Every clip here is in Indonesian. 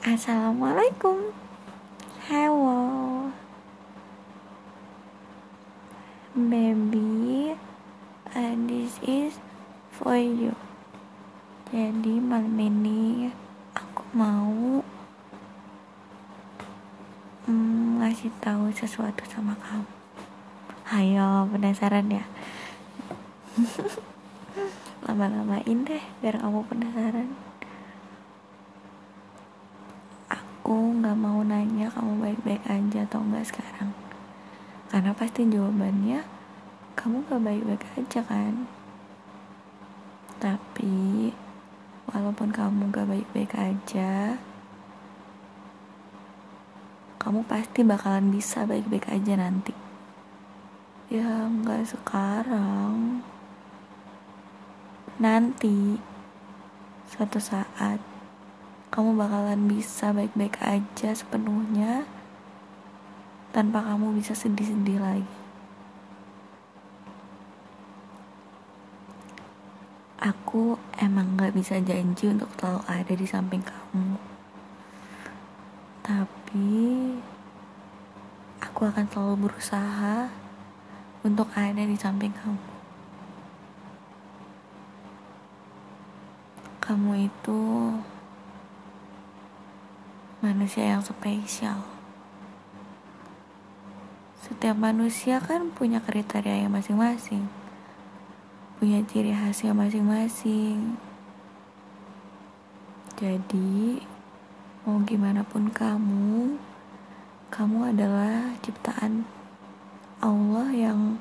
Assalamualaikum. Hello. Baby uh, This is for you. Jadi malam ini Aku mau mm, Ngasih tahu sesuatu sama kamu. Ayo penasaran ya? Lama-lamain deh Biar kamu penasaran nggak mau nanya kamu baik-baik aja atau enggak sekarang. Karena pasti jawabannya kamu gak baik-baik aja kan. Tapi walaupun kamu gak baik-baik aja kamu pasti bakalan bisa baik-baik aja nanti. Ya nggak sekarang. Nanti suatu saat kamu bakalan bisa baik-baik aja sepenuhnya tanpa kamu bisa sedih-sedih lagi. Aku emang gak bisa janji untuk selalu ada di samping kamu. Tapi aku akan selalu berusaha untuk ada di samping kamu. Kamu itu manusia yang spesial. Setiap manusia kan punya kriteria yang masing-masing, punya ciri khasnya masing-masing. Jadi, mau gimana pun kamu, kamu adalah ciptaan Allah yang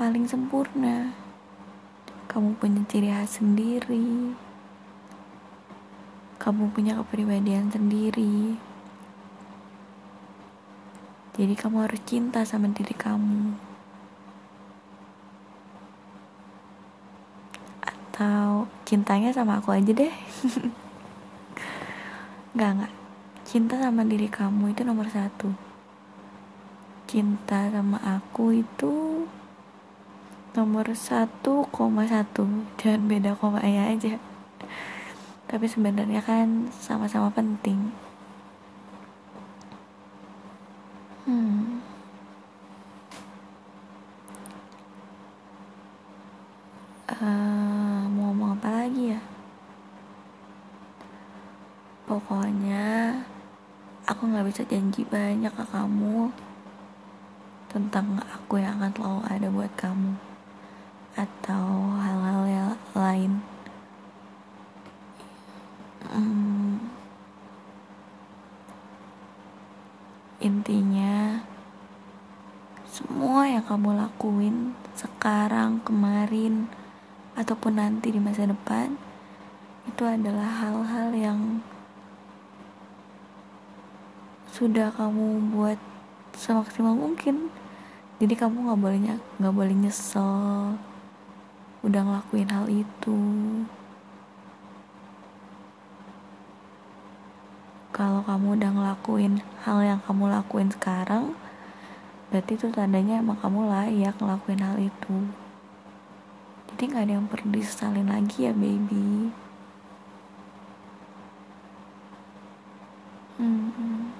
paling sempurna. Kamu punya ciri khas sendiri kamu punya kepribadian sendiri. Jadi kamu harus cinta sama diri kamu. Atau cintanya sama aku aja deh. Gak, gak. Cinta sama diri kamu itu nomor satu. Cinta sama aku itu nomor satu koma satu. Jangan beda koma aja tapi sebenarnya kan sama-sama penting. Hmm. Uh, mau ngomong apa lagi ya? Pokoknya aku nggak bisa janji banyak ke kamu tentang aku yang akan selalu ada buat kamu atau hal-hal yang lain intinya semua yang kamu lakuin sekarang, kemarin, ataupun nanti di masa depan itu adalah hal-hal yang sudah kamu buat semaksimal mungkin. Jadi kamu nggak boleh nggak boleh nyesel udah ngelakuin hal itu kalau kamu udah ngelakuin hal yang kamu lakuin sekarang berarti itu tandanya emang kamu layak ngelakuin hal itu. Jadi nggak ada yang perlu disesalin lagi ya baby. Hmm,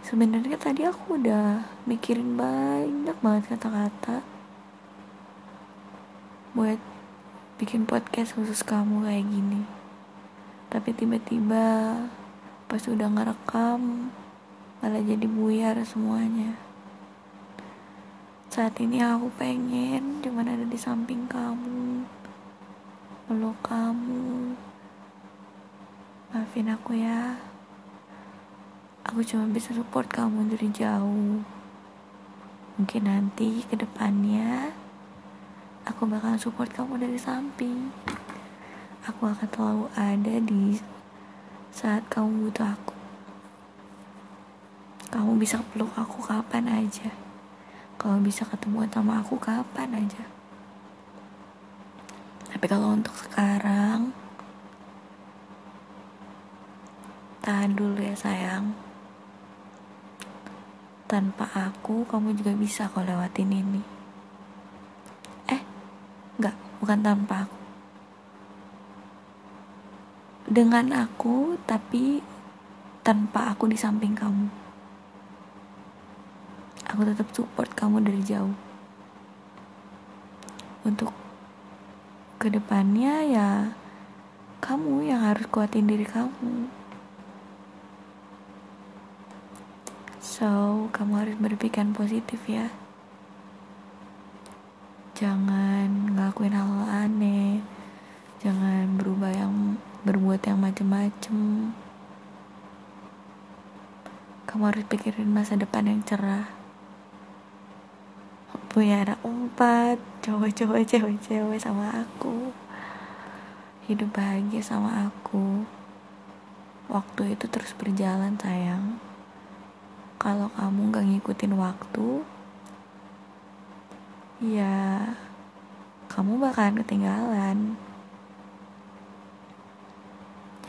sebenarnya tadi aku udah mikirin banyak banget kata-kata buat bikin podcast khusus kamu kayak gini. Tapi tiba-tiba pas udah ngerekam malah jadi buyar semuanya. Saat ini aku pengen cuman ada di samping kamu meluk kamu. Maafin aku ya. Aku cuma bisa support kamu dari jauh. Mungkin nanti ke depannya aku bakal support kamu dari samping. Aku akan selalu ada di saat kamu butuh aku. Kamu bisa peluk aku kapan aja. Kalau bisa ketemu sama aku kapan aja. Tapi kalau untuk sekarang, tahan dulu ya sayang. Tanpa aku, kamu juga bisa kau lewatin ini. Eh, enggak, bukan tanpa aku dengan aku tapi tanpa aku di samping kamu. Aku tetap support kamu dari jauh. Untuk ke depannya ya kamu yang harus kuatin diri kamu. So, kamu harus berpikir positif ya. Jangan ngelakuin hal, hal aneh. Jangan berubah yang berbuat yang macem-macem. Kamu harus pikirin masa depan yang cerah. Punya anak empat, cowok-cowok, cewek-cewek sama aku. Hidup bahagia sama aku. Waktu itu terus berjalan sayang kalau kamu gak ngikutin waktu ya kamu bakalan ketinggalan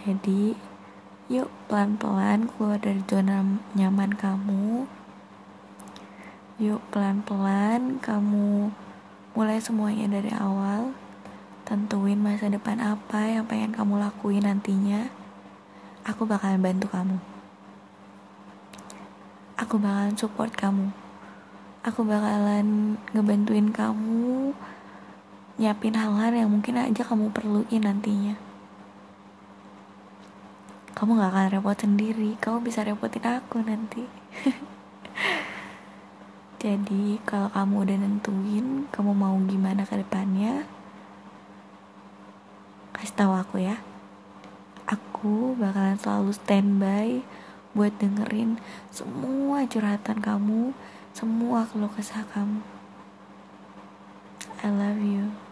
jadi yuk pelan-pelan keluar dari zona nyaman kamu. Yuk pelan-pelan kamu mulai semuanya dari awal. Tentuin masa depan apa yang pengen kamu lakuin nantinya. Aku bakalan bantu kamu. Aku bakalan support kamu. Aku bakalan ngebantuin kamu nyiapin hal-hal yang mungkin aja kamu perluin nantinya kamu gak akan repot sendiri kamu bisa repotin aku nanti jadi kalau kamu udah nentuin kamu mau gimana ke depannya kasih tahu aku ya aku bakalan selalu standby buat dengerin semua curhatan kamu, semua keluh kesah kamu. I love you.